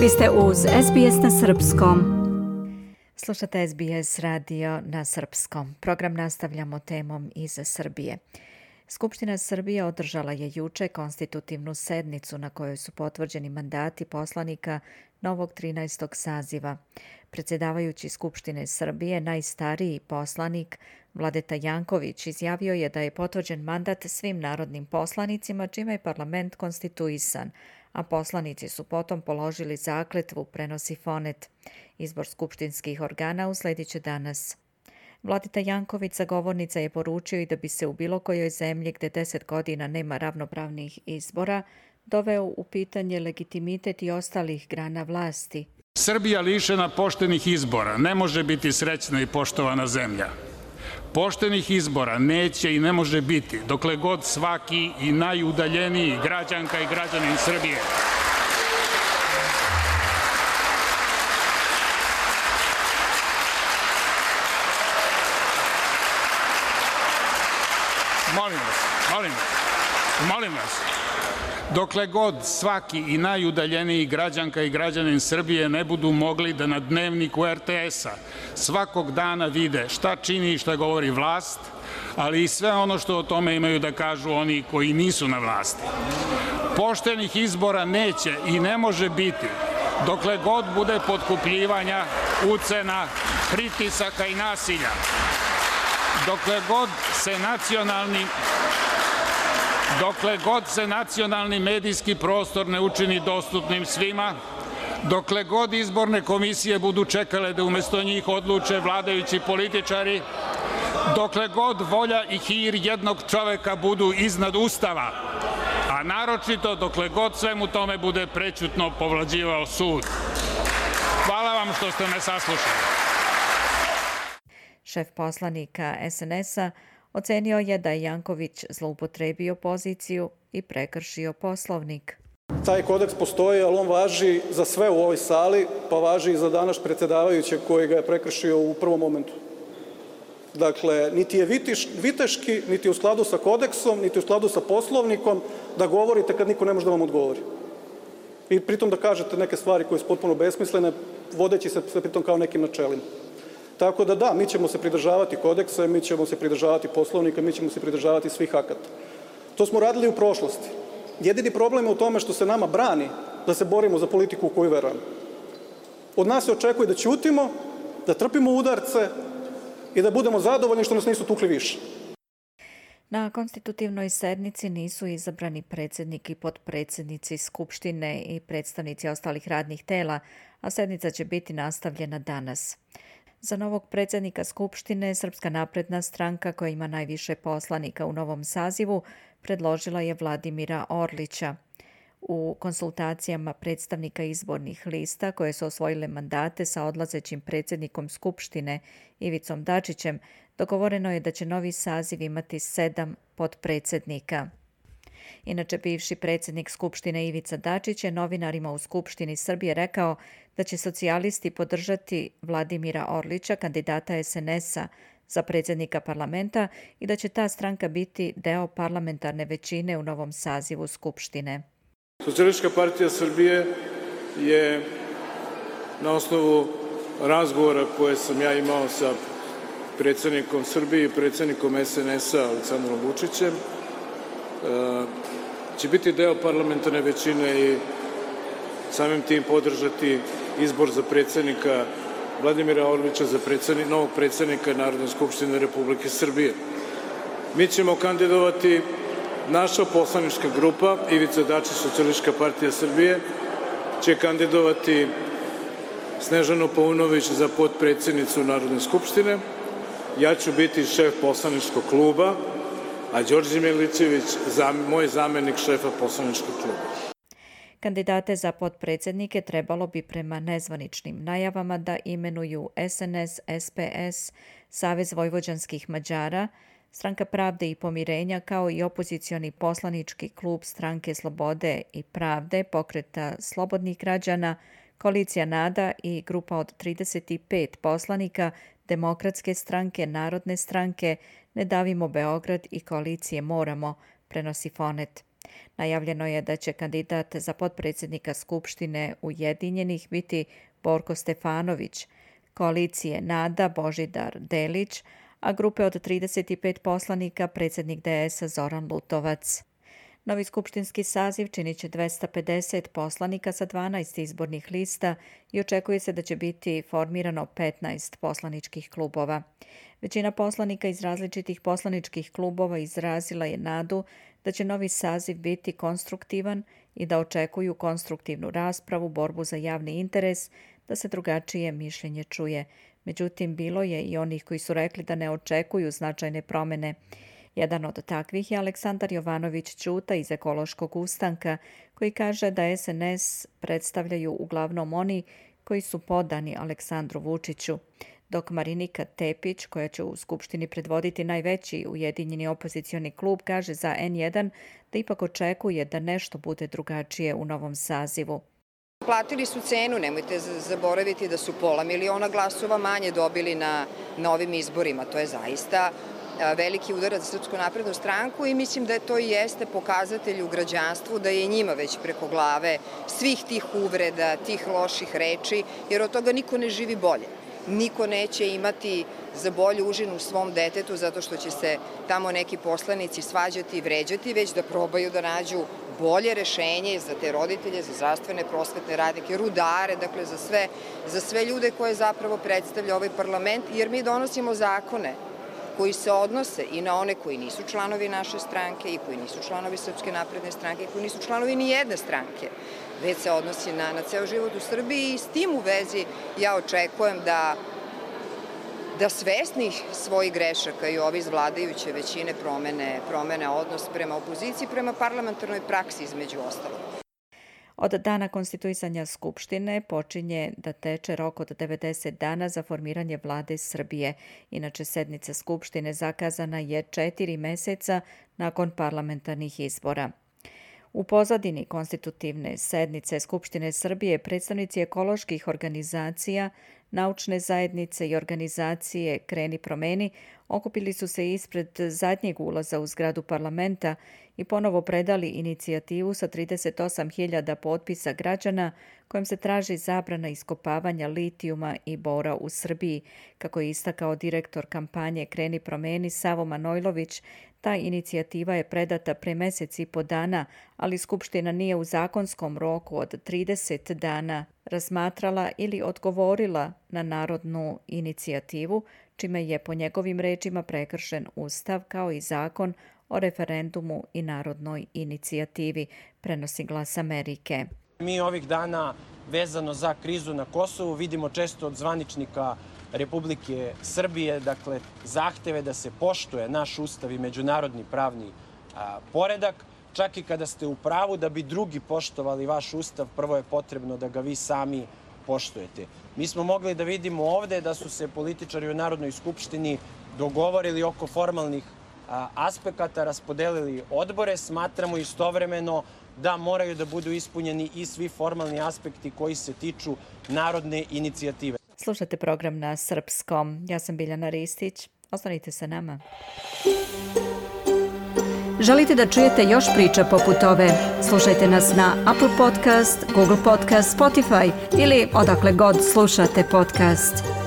Vi ste uz SBS na Srpskom. Slušate SBS radio na Srpskom. Program nastavljamo temom iz Srbije. Skupština Srbije održala je juče konstitutivnu sednicu na kojoj su potvrđeni mandati poslanika novog 13. saziva. Predsjedavajući Skupštine Srbije, najstariji poslanik Vladeta Janković izjavio je da je potvrđen mandat svim narodnim poslanicima čime je parlament konstituisan, a poslanici su potom položili zakletvu, prenosi Fonet. Izbor skupštinskih organa usledit će danas. Vladita Janković zagovornica je poručio i da bi se u bilo kojoj zemlji gde deset godina nema ravnopravnih izbora doveo u pitanje legitimitet i ostalih grana vlasti. Srbija lišena poštenih izbora ne može biti srećna i poštovana zemlja. Poštenih izbora neće i ne može biti dokle god svaki i najudaljeniji građanka i građanin Srbije Molim vas, molim vas, molim vas. Dokle god svaki i najudaljeniji građanka i građanin Srbije ne budu mogli da na dnevniku RTS-a svakog dana vide šta čini i šta govori vlast, ali i sve ono što o tome imaju da kažu oni koji nisu na vlasti. Poštenih izbora neće i ne može biti dokle god bude potkupljivanja, ucena, pritisaka i nasilja dokle god se nacionalni dokle god se nacionalni medijski prostor ne učini dostupnim svima, dokle god izborne komisije budu čekale da umesto njih odluče vladajući političari, dokle god volja i hir jednog čoveka budu iznad Ustava, a naročito dokle god svemu tome bude prećutno povlađivao sud. Hvala vam što ste me saslušali. Šef poslanika SNS-a ocenio je da je Janković zloupotrebio poziciju i prekršio poslovnik. Taj kodeks postoji, ali on važi za sve u ovoj sali, pa važi i za danas predsedavajućeg koji ga je prekršio u prvom momentu. Dakle, niti je vitiš, viteški, niti u skladu sa kodeksom, niti u skladu sa poslovnikom da govorite kad niko ne može da vam odgovori. I pritom da kažete neke stvari koje su potpuno besmislene, vodeći se pritom kao nekim načelima. Tako da da, mi ćemo se pridržavati kodeksa, mi ćemo se pridržavati poslovnika, mi ćemo se pridržavati svih akata. To smo radili u prošlosti. Jedini problem je u tome što se nama brani da se borimo za politiku u koju verujemo. Od nas se očekuje da ćutimo, da trpimo udarce i da budemo zadovoljni što nas nisu tukli više. Na konstitutivnoj sednici nisu izabrani predsednik i podpredsednici Skupštine i predstavnici ostalih radnih tela, a sednica će biti nastavljena danas. Za novog predsednika Skupštine Srpska napredna stranka koja ima najviše poslanika u novom sazivu predložila je Vladimira Orlića. U konsultacijama predstavnika izbornih lista koje su osvojile mandate sa odlazećim predsednikom Skupštine Ivicom Dačićem, dogovoreno je da će novi saziv imati sedam podpredsednika. Inače, bivši predsednik Skupštine Ivica Dačić je novinarima u Skupštini Srbije rekao da će socijalisti podržati Vladimira Orlića, kandidata SNS-a za predsednika parlamenta i da će ta stranka biti deo parlamentarne većine u novom sazivu Skupštine. Socijalistička partija Srbije je na osnovu razgovora koje sam ja imao sa predsednikom Srbije i predsednikom SNS-a Aleksandrom Vučićem će biti deo parlamentarne većine i samim tim podržati izbor za predsednika Vladimira Orlića za predsednik, novog predsednika Narodne skupštine Republike Srbije. Mi ćemo kandidovati naša poslanička grupa Ivica Dačić, Socialistička partija Srbije, će kandidovati Snežanu Paunović za podpredsednicu Narodne skupštine. Ja ću biti šef poslaničkog kluba, a Đorđe Milićević, moj zamenik šefa poslaničkog kluba. Kandidate za podpredsednike trebalo bi prema nezvaničnim najavama da imenuju SNS, SPS, Savez vojvođanskih Mađara, Stranka pravde i pomirenja kao i opozicioni poslanički klub Stranke slobode i pravde, pokreta slobodnih građana, Koalicija Nada i grupa od 35 poslanika Demokratske stranke, Narodne stranke, Ne davimo Beograd i Koalicije Moramo, prenosi Fonet. Najavljeno je da će kandidat za potpredsjednika Skupštine Ujedinjenih biti Borko Stefanović, koalicije Nada Božidar Delić, a grupe od 35 poslanika predsjednik DS-a Zoran Lutovac. Novi skupštinski saziv činit će 250 poslanika sa 12 izbornih lista i očekuje se da će biti formirano 15 poslaničkih klubova. Većina poslanika iz različitih poslaničkih klubova izrazila je nadu da će novi saziv biti konstruktivan i da očekuju konstruktivnu raspravu, borbu za javni interes, da se drugačije mišljenje čuje. Međutim, bilo je i onih koji su rekli da ne očekuju značajne promene. Jedan od takvih je Aleksandar Jovanović Ćuta iz Ekološkog ustanka, koji kaže da SNS predstavljaju uglavnom oni koji su podani Aleksandru Vučiću, dok Marinika Tepić, koja će u Skupštini predvoditi najveći ujedinjeni opozicioni klub, kaže za N1 da ipak očekuje da nešto bude drugačije u novom sazivu. Platili su cenu, nemojte zaboraviti da su pola miliona glasova manje dobili na, na ovim izborima. To je zaista veliki udarac za Srpsku naprednu stranku i mislim da to i jeste pokazatelj u građanstvu da je njima već preko glave svih tih uvreda, tih loših reči, jer od toga niko ne živi bolje. Niko neće imati za bolju užinu svom detetu zato što će se tamo neki poslanici svađati i vređati, već da probaju da nađu bolje rešenje za te roditelje, za zdravstvene prosvetne radnike, rudare, dakle za sve, za sve ljude koje zapravo predstavlja ovaj parlament, jer mi donosimo zakone koji se odnose i na one koji nisu članovi naše stranke i koji nisu članovi Srpske napredne stranke i koji nisu članovi ni jedne stranke, već se odnosi na, na ceo život u Srbiji i s tim u vezi ja očekujem da da svesnih svojih grešaka i ovi iz vladajuće većine promene, promene odnos prema opoziciji, prema parlamentarnoj praksi između ostalog. Od dana konstituisanja Skupštine počinje da teče rok od 90 dana za formiranje vlade Srbije. Inače, sednica Skupštine zakazana je četiri meseca nakon parlamentarnih izbora. U pozadini konstitutivne sednice Skupštine Srbije predstavnici ekoloških organizacija, naučne zajednice i organizacije Kreni promeni okupili su se ispred zadnjeg ulaza u zgradu parlamenta i ponovo predali inicijativu sa 38.000 potpisa građana kojom se traži zabrana iskopavanja litijuma i bora u Srbiji. Kako je istakao direktor kampanje Kreni promeni Savo Manojlović, ta inicijativa je predata pre mesec i po dana, ali Skupština nije u zakonskom roku od 30 dana razmatrala ili odgovorila na narodnu inicijativu, čime je po njegovim rečima prekršen Ustav kao i zakon o referendumu i narodnoj inicijativi, prenosi glas Amerike. Mi ovih dana vezano za krizu na Kosovu vidimo često od zvaničnika Republike Srbije, dakle, zahteve da se poštuje naš ustav i međunarodni pravni poredak. Čak i kada ste u pravu da bi drugi poštovali vaš ustav, prvo je potrebno da ga vi sami poštujete. Mi smo mogli da vidimo ovde da su se političari u Narodnoj skupštini dogovorili oko formalnih aspekata, raspodelili odbore. Smatramo istovremeno da moraju da budu ispunjeni i svi formalni aspekti koji se tiču narodne inicijative. Slušate program na srpskom. Ja sam Biljana Ristić. Ostanite sa nama. Želite da čujete još priča poput ove? Slušajte nas na Apple Podcast, Google Podcast, Spotify ili odakle god slušate podcast.